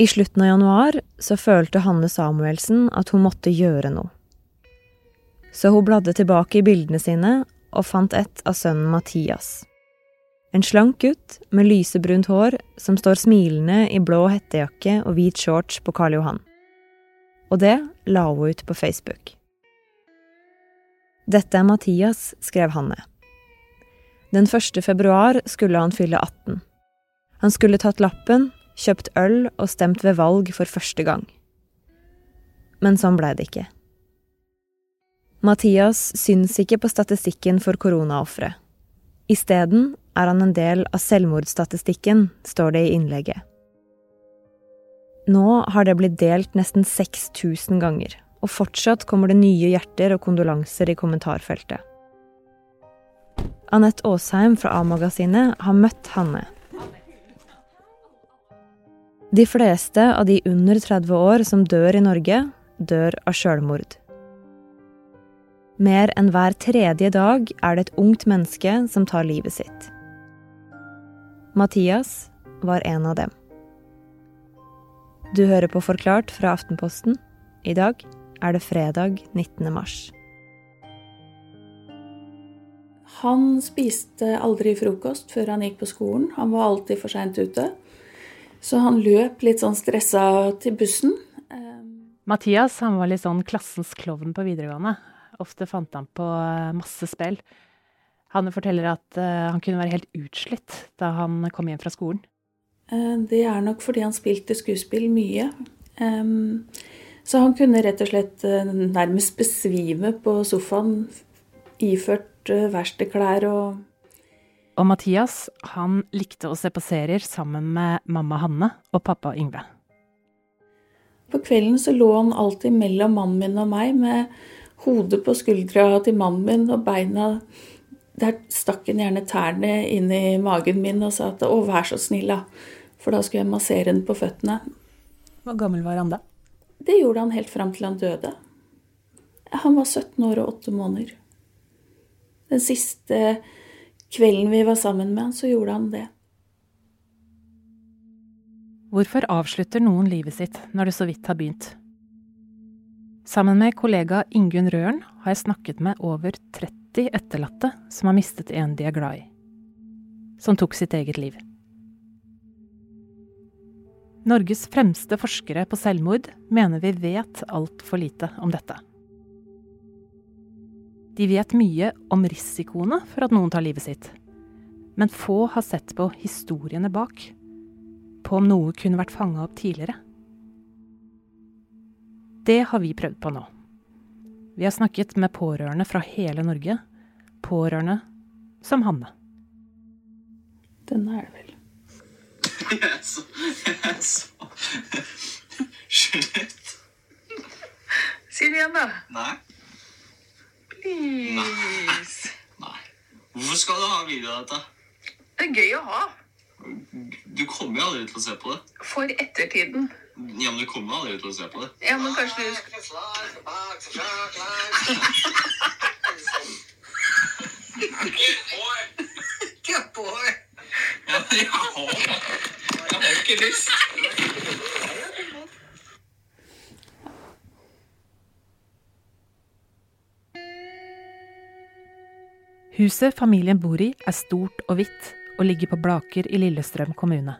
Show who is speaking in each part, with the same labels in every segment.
Speaker 1: I slutten av januar så følte Hanne Samuelsen at hun måtte gjøre noe. Så hun bladde tilbake i bildene sine og fant et av sønnen Mathias. En slank gutt med lysebrunt hår som står smilende i blå hettejakke og hvit shorts på Karl Johan. Og det la hun ut på Facebook. Dette er Mathias, skrev Hanne. Den 1. februar skulle han fylle 18. Han skulle tatt lappen, kjøpt øl og stemt ved valg for første gang. Men sånn blei det ikke. Mathias syns ikke på statistikken for koronaofre. Isteden er han en del av selvmordsstatistikken, står det i innlegget. Nå har det blitt delt nesten 6000 ganger, og fortsatt kommer det nye hjerter og kondolanser i kommentarfeltet. Anette Aasheim fra A-magasinet har møtt Hanne. De fleste av de under 30 år som dør i Norge, dør av sjølmord. Mer enn hver tredje dag er det et ungt menneske som tar livet sitt. Mathias var en av dem. Du hører på Forklart fra Aftenposten. I dag er det fredag 19. mars.
Speaker 2: Han spiste aldri frokost før han gikk på skolen. Han var alltid for seint ute. Så han løp litt sånn stressa til bussen.
Speaker 3: Mathias han var litt sånn klassens klovn på videregående. Ofte fant han på eh, masse spill. Han forteller at uh, han kunne være helt utslitt da han kom hjem fra skolen.
Speaker 2: Uh, det er nok fordi han spilte skuespill mye. Så han kunne rett og slett nærmest besvime på sofaen iført verkstedklær og
Speaker 3: Og Mathias, han likte å se på serier sammen med mamma Hanne og pappa Yngve.
Speaker 2: På kvelden så lå han alltid mellom mannen min og meg med hodet på skuldra til mannen min og beina Der stakk han gjerne tærne inn i magen min og sa at 'å, vær så snill', da. For da skulle jeg massere den på føttene.
Speaker 3: Hvor gammel var han da?
Speaker 2: Det gjorde han helt fram til han døde. Han var 17 år og 8 måneder. Den siste kvelden vi var sammen med han, så gjorde han det.
Speaker 3: Hvorfor avslutter noen livet sitt når det så vidt har begynt? Sammen med kollega Ingunn Røren har jeg snakket med over 30 etterlatte som har mistet en de er glad i. Som tok sitt eget liv. Norges fremste forskere på selvmord mener vi vet altfor lite om dette. De vet mye om risikoene for at noen tar livet sitt, men få har sett på historiene bak. På om noe kunne vært fanga opp tidligere. Det har vi prøvd på nå. Vi har snakket med pårørende fra hele Norge. Pårørende som Hanne.
Speaker 2: Denne er det vel.
Speaker 4: Er så Slutt.
Speaker 5: Si det igjen, da.
Speaker 4: Nei.
Speaker 5: Please.
Speaker 4: Nei. Hvorfor skal du ha video av dette?
Speaker 5: Det er gøy å ha.
Speaker 4: Du kommer jo aldri til å se på det.
Speaker 5: For ettertiden.
Speaker 4: Ja, men du kommer aldri til å se på det.
Speaker 5: Ja, men kanskje du skal
Speaker 4: Ja, men jeg har Jeg har ikke lyst.
Speaker 3: Huset familien bor i er stort og hvitt og ligger på Blaker i Lillestrøm kommune.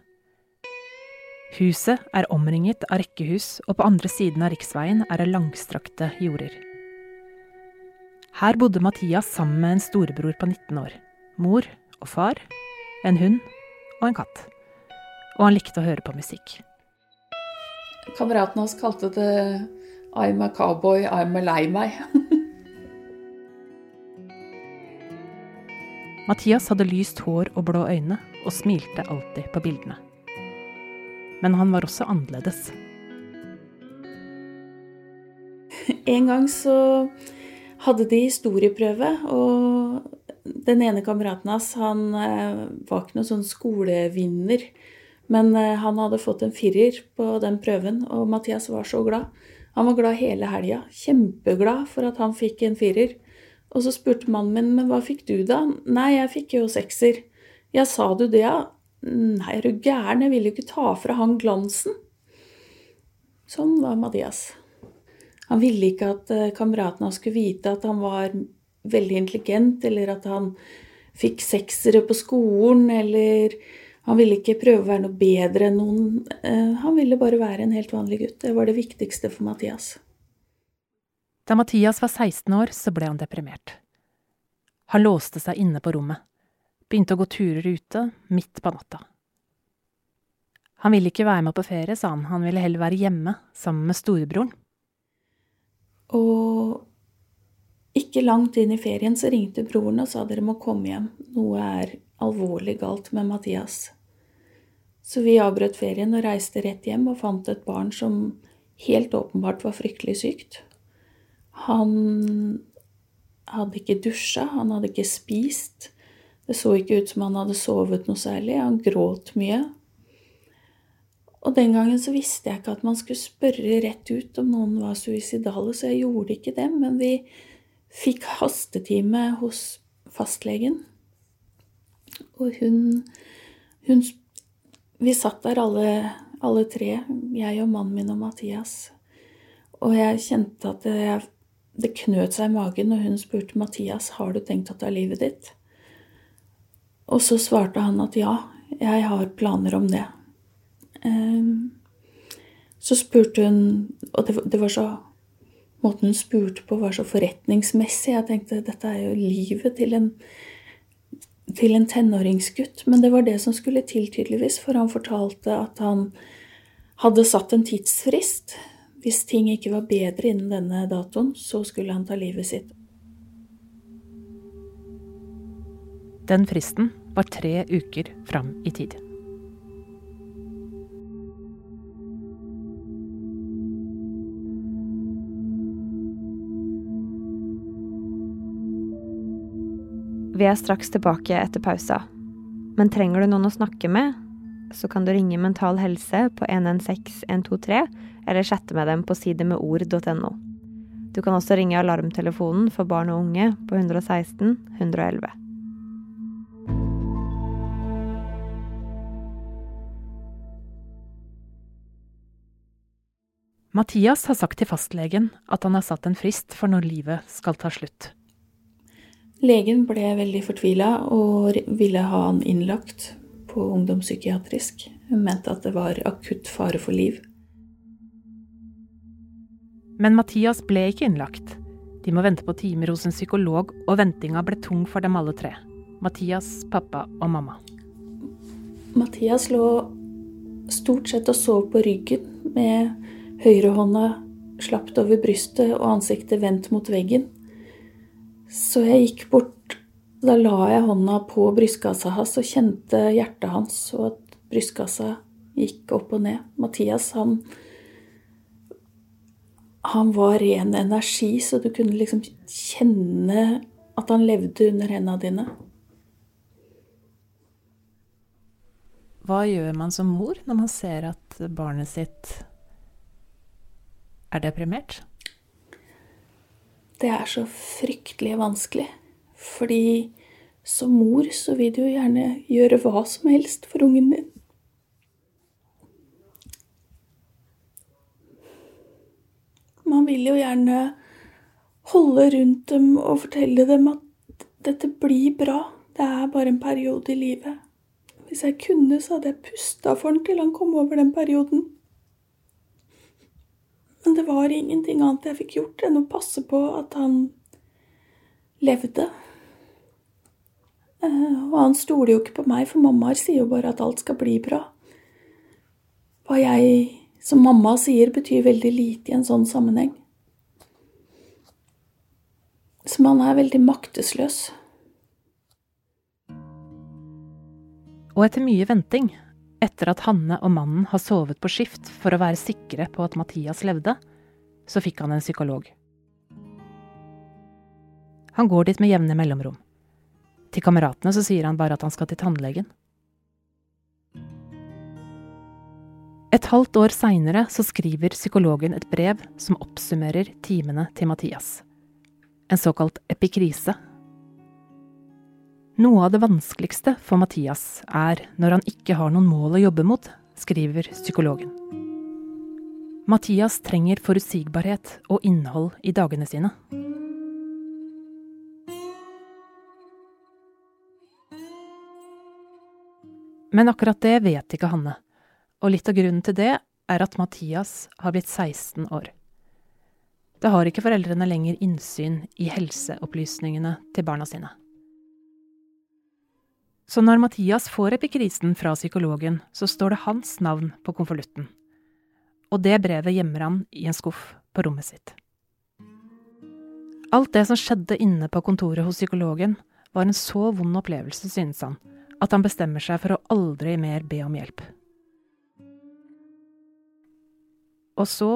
Speaker 3: Huset er omringet av rekkehus, og på andre siden av riksveien er det langstrakte jorder. Her bodde Mathias sammen med en storebror på 19 år. Mor og far, en hund og en katt. Og han likte å høre på musikk.
Speaker 2: Kameraten hans kalte det 'I'm a cowboy, I'm a lei meg'.
Speaker 3: Mathias hadde lyst hår og blå øyne, og smilte alltid på bildene. Men han var også annerledes.
Speaker 2: En gang så hadde de historieprøve, og den ene kameraten hans han eh, var ikke noen sånn skolevinner. Men eh, han hadde fått en firer på den prøven, og Mathias var så glad. Han var glad hele helga. Kjempeglad for at han fikk en firer. Og så spurte mannen min men hva fikk du da? Nei, jeg fikk jo sekser. Ja, sa du det, ja? Nei, er du gæren, jeg ville jo ikke ta fra han glansen. Sånn var Mathias. Han ville ikke at eh, kameratene hans skulle vite at han var veldig intelligent, eller at han fikk seksere på skolen, eller han ville ikke prøve å være noe bedre enn noen. Eh, Han ville bare være en helt vanlig gutt. Det var det viktigste for Mathias.
Speaker 3: Da Mathias var 16 år, så ble han deprimert. Han låste seg inne på rommet, begynte å gå turer ute midt på natta. Han ville ikke være med på ferie, sa han, han ville heller være hjemme sammen med storebroren.
Speaker 2: Og ikke langt inn i ferien så ringte broren og sa dere må komme hjem. Noe er alvorlig galt med Mathias. Så vi avbrøt ferien og reiste rett hjem og fant et barn som helt åpenbart var fryktelig sykt. Han hadde ikke dusja, han hadde ikke spist. Det så ikke ut som han hadde sovet noe særlig. Han gråt mye. Og den gangen så visste jeg ikke at man skulle spørre rett ut om noen var suicidale, så jeg gjorde ikke det. Men vi fikk hastetime hos fastlegen. Og hun, hun Vi satt der alle, alle tre, jeg og mannen min og Mathias. Og jeg kjente at det, det knøt seg i magen når hun spurte Mathias har du tenkt å ta livet ditt. Og så svarte han at ja, jeg har planer om det. Ehm, Så spurte hun Og det, var så Måten hun spurte på, var så forretningsmessig. Jeg tenkte dette er jo livet til en, til en tenåringsgutt. Men det var det som skulle til, tydeligvis, for han fortalte at han hadde satt en tidsfrist. Hvis ting ikke var bedre innen denne datoen, så skulle han ta livet sitt.
Speaker 3: Den fristen var tre uker fram i tid.
Speaker 1: Vi er straks tilbake etter pausa. Men trenger du noen å snakke med, så kan du ringe Mental Helse på 116 123, eller chatte med dem på sidemedord.no. Du kan også ringe alarmtelefonen for barn og unge på 116 111.
Speaker 3: Mathias har sagt til fastlegen at han har satt en frist for når livet skal ta slutt.
Speaker 2: Legen ble veldig fortvila og ville ha han innlagt på ungdomspsykiatrisk. Hun mente at det var akutt fare for liv.
Speaker 3: Men Mathias ble ikke innlagt. De må vente på timer hos en psykolog, og ventinga ble tung for dem alle tre. Mathias, pappa og mamma.
Speaker 2: Mathias lå stort sett og sov på ryggen med høyrehånda slapt over brystet og ansiktet vendt mot veggen. Så jeg gikk bort, da la jeg hånda på brystkassa hans og kjente hjertet hans, og at brystkassa gikk opp og ned. Mathias, han Han var ren energi, så du kunne liksom kjenne at han levde under hendene dine.
Speaker 3: Hva gjør man som mor når man ser at barnet sitt er deprimert?
Speaker 2: Det er så fryktelig vanskelig. Fordi som mor så vil du jo gjerne gjøre hva som helst for ungen din. Man vil jo gjerne holde rundt dem og fortelle dem at dette blir bra. Det er bare en periode i livet. Hvis jeg kunne, så hadde jeg pusta for han til han kom over den perioden. Men det var ingenting annet jeg fikk gjort enn å passe på at han levde. Eh, Og han stoler jo ikke på meg, for mammaer sier jo bare at alt skal bli bra. Hva jeg som mamma sier, betyr veldig lite i en sånn sammenheng. Så man er veldig maktesløs.
Speaker 3: Og etter mye venting, etter at Hanne og mannen har sovet på skift for å være sikre på at Mathias levde, så fikk han en psykolog. Han går dit med jevne mellomrom. Til kameratene så sier han bare at han skal til tannlegen. Et halvt år seinere så skriver psykologen et brev som oppsummerer timene til Mathias. En såkalt epikrise. Noe av det vanskeligste for Mathias er når han ikke har noen mål å jobbe mot, skriver psykologen. Mathias trenger forutsigbarhet og innhold i dagene sine. Men akkurat det vet ikke Hanne, og litt av grunnen til det er at Mathias har blitt 16 år. Da har ikke foreldrene lenger innsyn i helseopplysningene til barna sine. Så når Mathias får epikrisen fra psykologen, så står det hans navn på konvolutten. Og det brevet gjemmer han i en skuff på rommet sitt. Alt det som skjedde inne på kontoret hos psykologen, var en så vond opplevelse, synes han, at han bestemmer seg for å aldri mer be om hjelp. Og så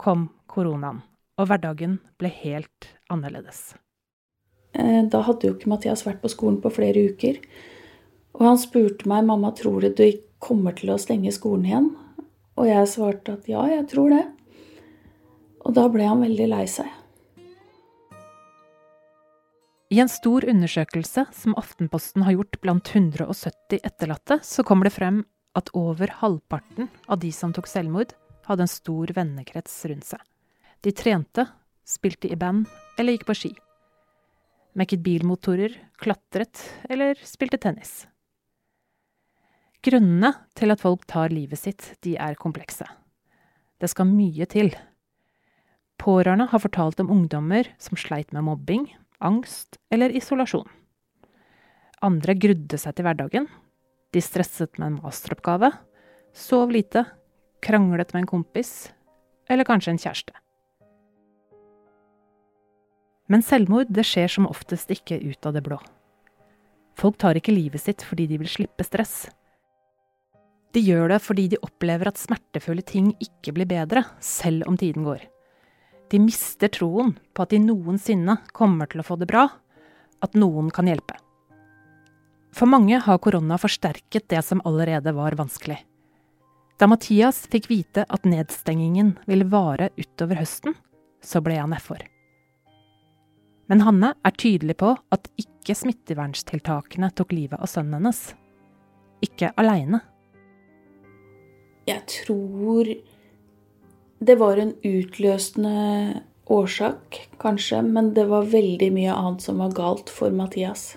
Speaker 3: kom koronaen, og hverdagen ble helt annerledes.
Speaker 2: Eh, Da hadde jo ikke Mathias vært på skolen på flere uker. Og han spurte meg mamma, tror du du kommer til å stenge skolen igjen. Og jeg svarte at ja, jeg tror det. Og da ble han veldig lei seg.
Speaker 3: I en stor undersøkelse som Aftenposten har gjort blant 170 etterlatte, så kommer det frem at over halvparten av de som tok selvmord, hadde en stor vennekrets rundt seg. De trente, spilte i band eller gikk på ski. Mekket bilmotorer, klatret eller spilte tennis. Grunnene til at folk tar livet sitt, de er komplekse. Det skal mye til. Pårørende har fortalt om ungdommer som sleit med mobbing, angst eller isolasjon. Andre grudde seg til hverdagen. De stresset med en masteroppgave, sov lite, kranglet med en kompis eller kanskje en kjæreste. Men selvmord det skjer som oftest ikke ut av det blå. Folk tar ikke livet sitt fordi de vil slippe stress. De gjør det fordi de opplever at smertefulle ting ikke blir bedre, selv om tiden går. De mister troen på at de noensinne kommer til å få det bra, at noen kan hjelpe. For mange har korona forsterket det som allerede var vanskelig. Da Mathias fikk vite at nedstengingen ville vare utover høsten, så ble han nedfor. Men Hanne er tydelig på at ikke smitteverntiltakene tok livet av sønnen hennes. Ikke aleine.
Speaker 2: Jeg tror det var en utløsende årsak, kanskje, men det var veldig mye annet som var galt for Mathias.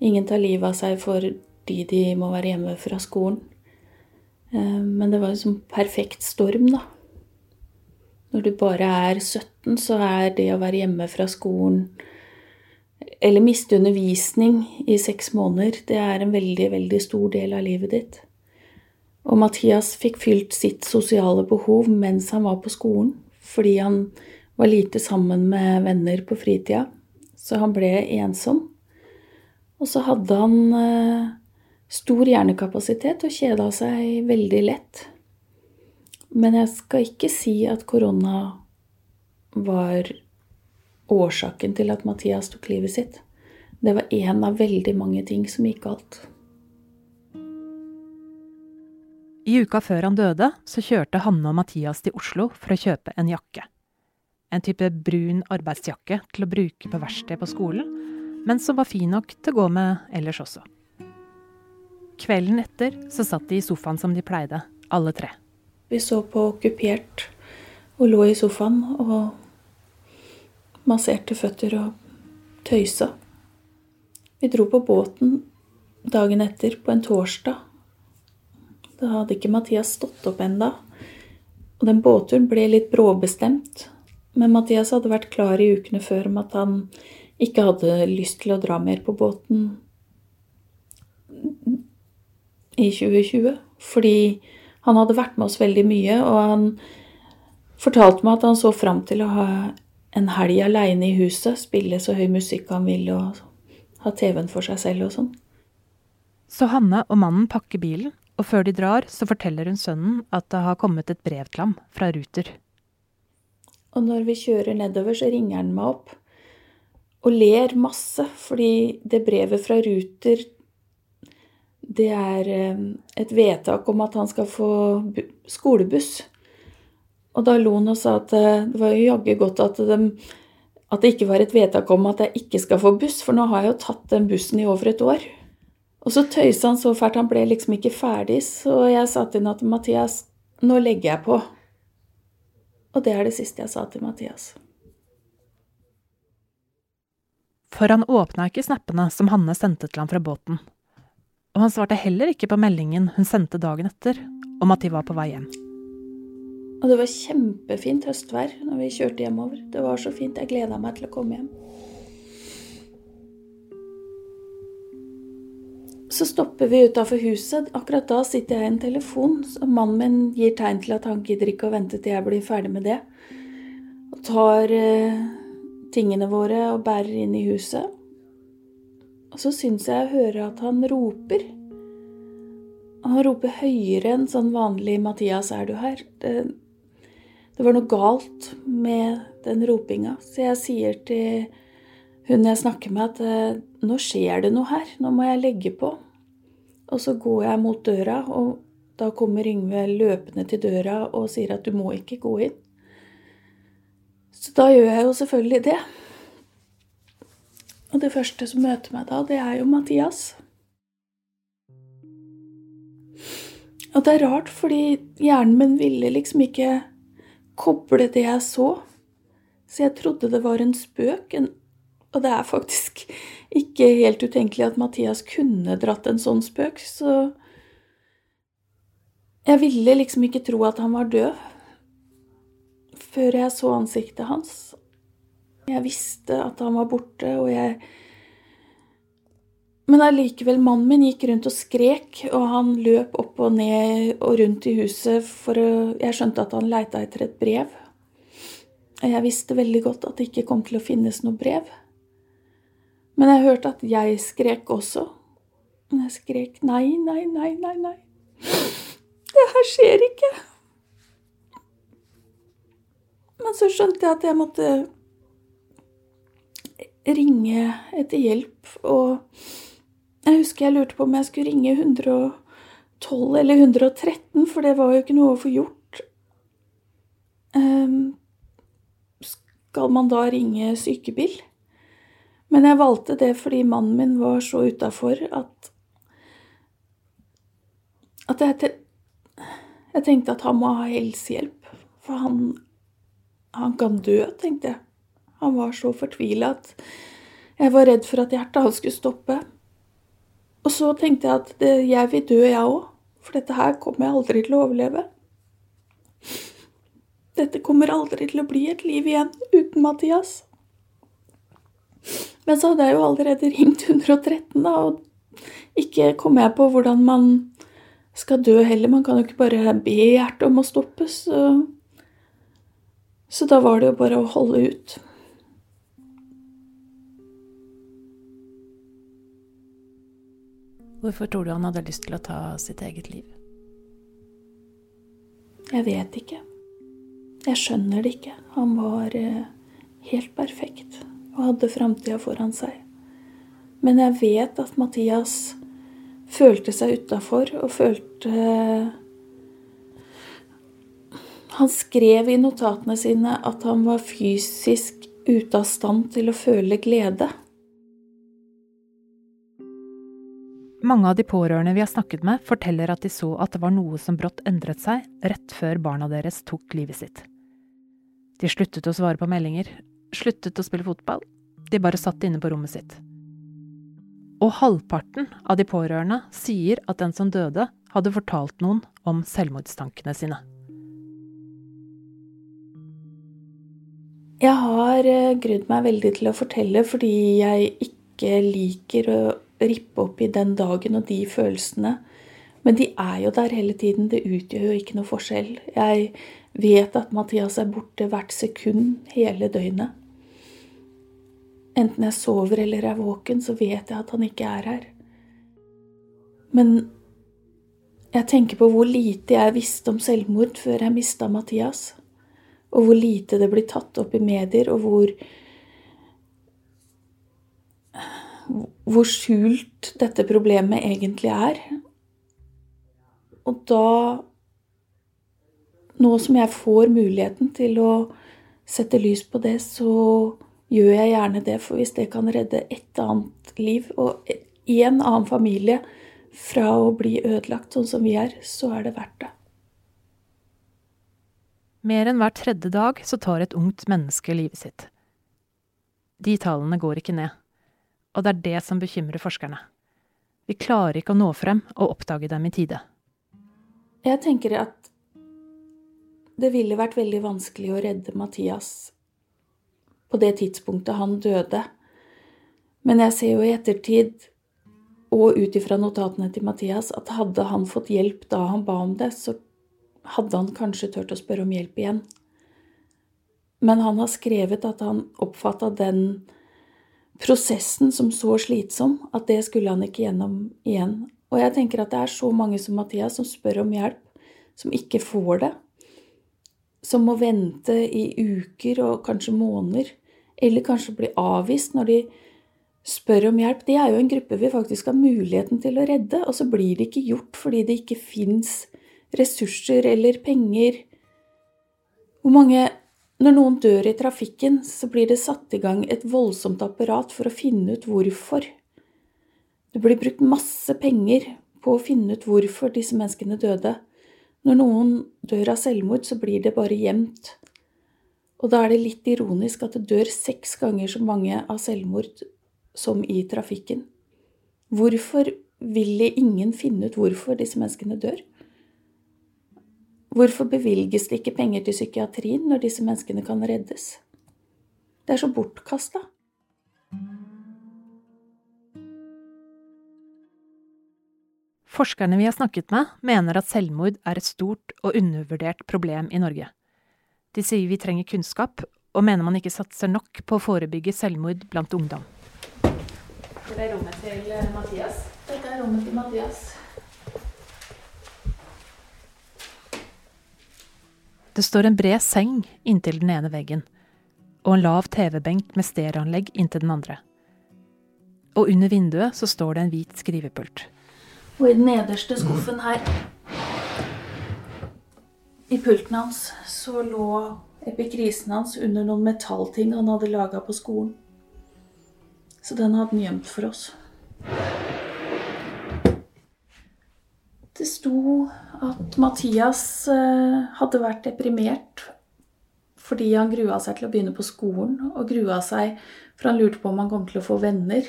Speaker 2: Ingen tar livet av seg fordi de må være hjemme fra skolen. Eh, Men det var en sånn perfekt storm, da. Når du bare er 17, så er det å være hjemme fra skolen eller miste undervisning i seks måneder, det er en veldig, veldig stor del av livet ditt. Og Mathias fikk fylt sitt sosiale behov mens han var på skolen, fordi han var lite sammen med venner på fritida. Så han ble ensom. Og så hadde han eh, stor hjernekapasitet og kjeda seg veldig lett. Men jeg skal ikke si at korona var årsaken til at Mathias tok livet sitt. Det var én av veldig mange ting som gikk galt.
Speaker 3: I uka før han døde, så kjørte Hanne og Mathias til Oslo for å kjøpe en jakke. En type brun arbeidsjakke til å bruke på verksted på skolen, men som var fin nok til å gå med ellers også. Kvelden etter så satt de i sofaen som de pleide, alle tre.
Speaker 2: Vi så på Okkupert og lå i sofaen og masserte føtter og tøysa. Vi dro på båten dagen etter, på en torsdag. Da hadde ikke Mathias stått opp enda. Og den båtturen ble litt bråbestemt. Men Mathias hadde vært klar i ukene før om at han ikke hadde lyst til å dra mer på båten i 2020. Fordi han hadde vært med oss veldig mye, og han fortalte meg at han så fram til å ha en helg aleine i huset, spille så høy musikk han ville, og ha TV-en for seg selv og sånn.
Speaker 3: Så Hanne og mannen pakker bilen, og før de drar, så forteller hun sønnen at det har kommet et brev til ham fra Ruter.
Speaker 2: Og når vi kjører nedover, så ringer han meg opp og ler masse, fordi det brevet fra Ruter det er eh, et vedtak om at han skal få skolebuss. Og da lo han og sa at eh, det var jo jaggu godt at, de, at det ikke var et vedtak om at jeg ikke skal få buss, for nå har jeg jo tatt den bussen i over et år. Og så tøysa han så fælt, han ble liksom ikke ferdig, så jeg sa til ham at Mathias, nå legger jeg på. Og det er det siste jeg sa til Mathias.
Speaker 3: For han åpna ikke snappene som Hanne sendte til ham fra båten. Og han svarte heller ikke på meldingen hun sendte dagen etter, om at de var på vei hjem.
Speaker 2: Og det var kjempefint høstvær når vi kjørte hjemover. Det var så fint. Jeg gleda meg til å komme hjem. Så stopper vi utafor huset. Akkurat da sitter jeg i en telefon. og mannen min gir tegn til at han gidder ikke å vente til jeg blir ferdig med det. Og tar eh, tingene våre og bærer inn i huset. Og så syns jeg jeg hører at han roper. Han roper høyere enn sånn vanlig 'Mathias, er du her?' Det, det var noe galt med den ropinga, så jeg sier til hun jeg snakker med, at nå skjer det noe her, nå må jeg legge på. Og så går jeg mot døra, og da kommer Yngve løpende til døra og sier at du må ikke gå inn. Så da gjør jeg jo selvfølgelig det. Og det første som møter meg da, det er jo Mathias. Og det er rart, fordi hjernen min ville liksom ikke koble det jeg så. Så jeg trodde det var en spøk. Og det er faktisk ikke helt utenkelig at Mathias kunne dratt en sånn spøk, så Jeg ville liksom ikke tro at han var død før jeg så ansiktet hans. Jeg visste at han var borte, og jeg Men allikevel, mannen min gikk rundt og skrek, og han løp opp og ned og rundt i huset for å Jeg skjønte at han leita etter et brev. Jeg visste veldig godt at det ikke kom til å finnes noe brev. Men jeg hørte at jeg skrek også. Men jeg skrek nei, nei, nei, nei, nei. Det her skjer ikke. Men så skjønte jeg at jeg måtte ringe etter hjelp, og jeg husker jeg lurte på om jeg skulle ringe 112 eller 113, for det var jo ikke noe å få gjort. Um, skal man da ringe sykebil? Men jeg valgte det fordi mannen min var så utafor at At jeg, jeg tenkte at han må ha helsehjelp. For han, han kan dø, tenkte jeg. Han var så fortvila at jeg var redd for at hjertet hans skulle stoppe. Og så tenkte jeg at det, jeg vil dø, jeg òg. For dette her kommer jeg aldri til å overleve. Dette kommer aldri til å bli et liv igjen uten Mathias. Men så hadde jeg jo allerede ringt 113, da, og ikke kom jeg på hvordan man skal dø heller. Man kan jo ikke bare be hjertet om å stoppes. Så, så da var det jo bare å holde ut.
Speaker 3: Hvorfor tror du han hadde lyst til å ta sitt eget liv?
Speaker 2: Jeg vet ikke. Jeg skjønner det ikke. Han var eh, helt perfekt og hadde framtida foran seg. Men jeg vet at Mathias følte seg utafor og følte Han skrev i notatene sine at han var fysisk ute av stand til å føle glede.
Speaker 3: Mange av de pårørende vi har snakket med, forteller at de så at det var noe som brått endret seg rett før barna deres tok livet sitt. De sluttet å svare på meldinger, sluttet å spille fotball. De bare satt inne på rommet sitt. Og halvparten av de pårørende sier at den som døde, hadde fortalt noen om selvmordstankene sine.
Speaker 2: Jeg har eh, grudd meg veldig til å fortelle fordi jeg ikke liker å rippe opp i den dagen og de følelsene. Men de er jo der hele tiden. Det utgjør jo ikke noe forskjell. Jeg vet at Mathias er borte hvert sekund hele døgnet. Enten jeg sover eller er våken, så vet jeg at han ikke er her. Men jeg tenker på hvor lite jeg visste om selvmord før jeg mista Mathias og hvor lite det blir tatt opp i medier, og hvor hvor skjult dette problemet egentlig er. Og da Nå som jeg får muligheten til å sette lys på det, så gjør jeg gjerne det. For hvis det kan redde et annet liv og en annen familie fra å bli ødelagt sånn som vi er, så er det verdt det.
Speaker 3: Mer enn hver tredje dag så tar et ungt menneske livet sitt. De tallene går ikke ned, og det er det som bekymrer forskerne. Vi klarer ikke å nå frem og oppdage dem i tide.
Speaker 2: Jeg tenker at det ville vært veldig vanskelig å redde Mathias på det tidspunktet han døde. Men jeg ser jo i ettertid, og ut ifra notatene til Mathias, at hadde han fått hjelp da han ba om det, så hadde han kanskje turt å spørre om hjelp igjen. Men han har skrevet at han oppfatta den prosessen som så slitsom at det skulle han ikke gjennom igjen. Og jeg tenker at det er så mange som Mathias som spør om hjelp, som ikke får det. Som må vente i uker og kanskje måneder, eller kanskje bli avvist når de spør om hjelp. Det er jo en gruppe vi faktisk har muligheten til å redde, og så blir det ikke gjort fordi det ikke fins ressurser eller penger. Hvor mange Når noen dør i trafikken, så blir det satt i gang et voldsomt apparat for å finne ut hvorfor. Det blir brukt masse penger på å finne ut hvorfor disse menneskene døde. Når noen dør av selvmord, så blir det bare gjemt. Og da er det litt ironisk at det dør seks ganger så mange av selvmord som i trafikken. Hvorfor ville ingen finne ut hvorfor disse menneskene dør? Hvorfor bevilges det ikke penger til psykiatrien når disse menneskene kan reddes? Det er så bortkasta.
Speaker 3: Forskerne vi har snakket med, mener at selvmord er et stort og undervurdert problem i Norge. De sier vi trenger kunnskap, og mener man ikke satser nok på å forebygge selvmord blant ungdom.
Speaker 2: Det er rommet til Mathias. Dette er rommet til Mathias.
Speaker 3: Det står en bred seng inntil den ene veggen, og en lav TV-benk med stereoanlegg inntil den andre. Og under vinduet så står det en hvit skrivepult.
Speaker 2: Og i den nederste skuffen her, i pulten hans, så lå epikrisen hans under noen metallting han hadde laga på skolen. Så den hadde han gjemt for oss. Det sto at Mathias eh, hadde vært deprimert fordi han grua seg til å begynne på skolen, og grua seg for han lurte på om han kom til å få venner,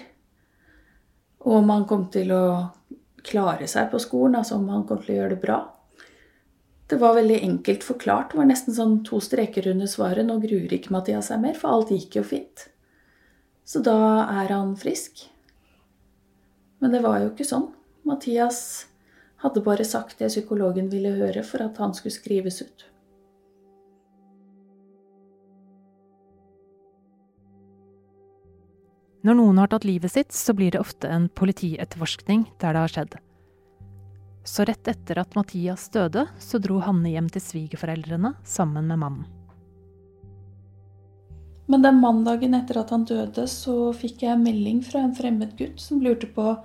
Speaker 2: og om han kom til å klare seg på skolen, altså om han kom til å gjøre det bra. Det var veldig enkelt forklart. Det var nesten sånn to streker under svaret. Nå gruer ikke Mathias seg mer, for alt gikk jo fint. Så da er han frisk. Men det var jo ikke sånn. Mathias hadde bare sagt det psykologen ville høre for at han skulle skrives ut.
Speaker 3: Når noen har tatt livet sitt, så blir det ofte en politietterforskning der det har skjedd. Så rett etter at Mathias døde, så dro Hanne hjem til svigerforeldrene sammen med mannen.
Speaker 2: Men den mandagen etter at han døde, så fikk jeg en melding fra en fremmed gutt som lurte på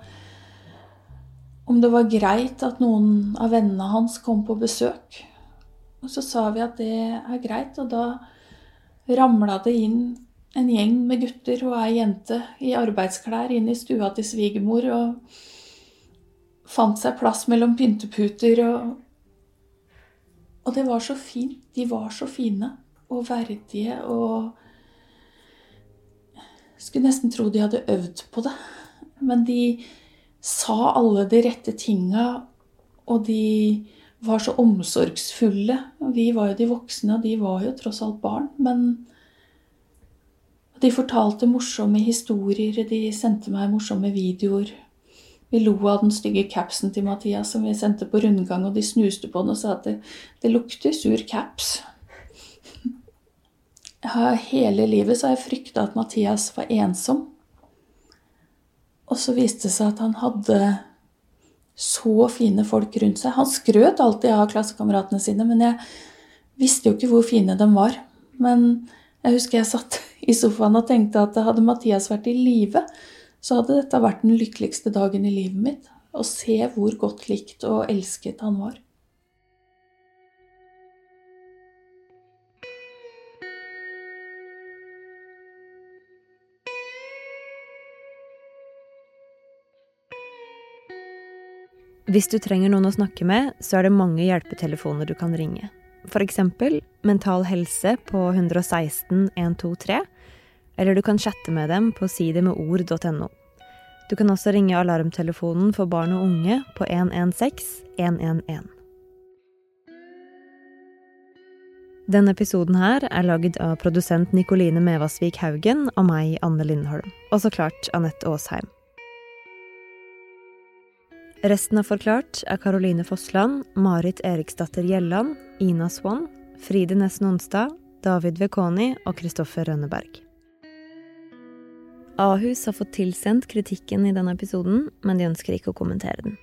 Speaker 2: om det var greit at noen av vennene hans kom på besøk. Og så sa vi at det er greit, og da ramla det inn en gjeng med gutter og ei jente i arbeidsklær inn i stua til svigermor og fant seg plass mellom pynteputer og Og det var så fint. De var så fine og verdige og Skulle nesten tro de hadde øvd på det. Men de sa alle de rette tinga, og de var så omsorgsfulle. Vi var jo de voksne, og de var jo tross alt barn. Men de fortalte morsomme historier, de sendte meg morsomme videoer. Vi lo av den stygge capsen til Mathias som vi sendte på rundgang, og de snuste på den og sa at det, det lukter sur caps. Hele livet så har jeg frykta at Mathias var ensom. Og så viste det seg at han hadde så fine folk rundt seg. Han skrøt alltid av klassekameratene sine, men jeg visste jo ikke hvor fine de var. Men jeg husker jeg satt i sofaen og tenkte at hadde Mathias vært i live, så hadde dette vært den lykkeligste dagen i livet mitt. Å se hvor godt likt og elsket han var.
Speaker 1: Hvis du trenger noen å snakke med, så er det mange hjelpetelefoner du kan ringe. For eksempel Mental Helse på 116 123, eller du kan chatte med dem på sidemedord.no. Du kan også ringe alarmtelefonen for barn og unge på 116 111. Denne episoden her er lagd av produsent Nikoline Mevasvik Haugen og meg, Anne Lindholm. Og så klart Anette Aasheim. Resten av Forklart er Caroline Fossland, Marit Eriksdatter Gjelland, Ina Swann, Fride Nesten Onsdag, David Vekoni og Kristoffer Rønneberg. Ahus har fått tilsendt kritikken i denne episoden, men de ønsker ikke å kommentere den.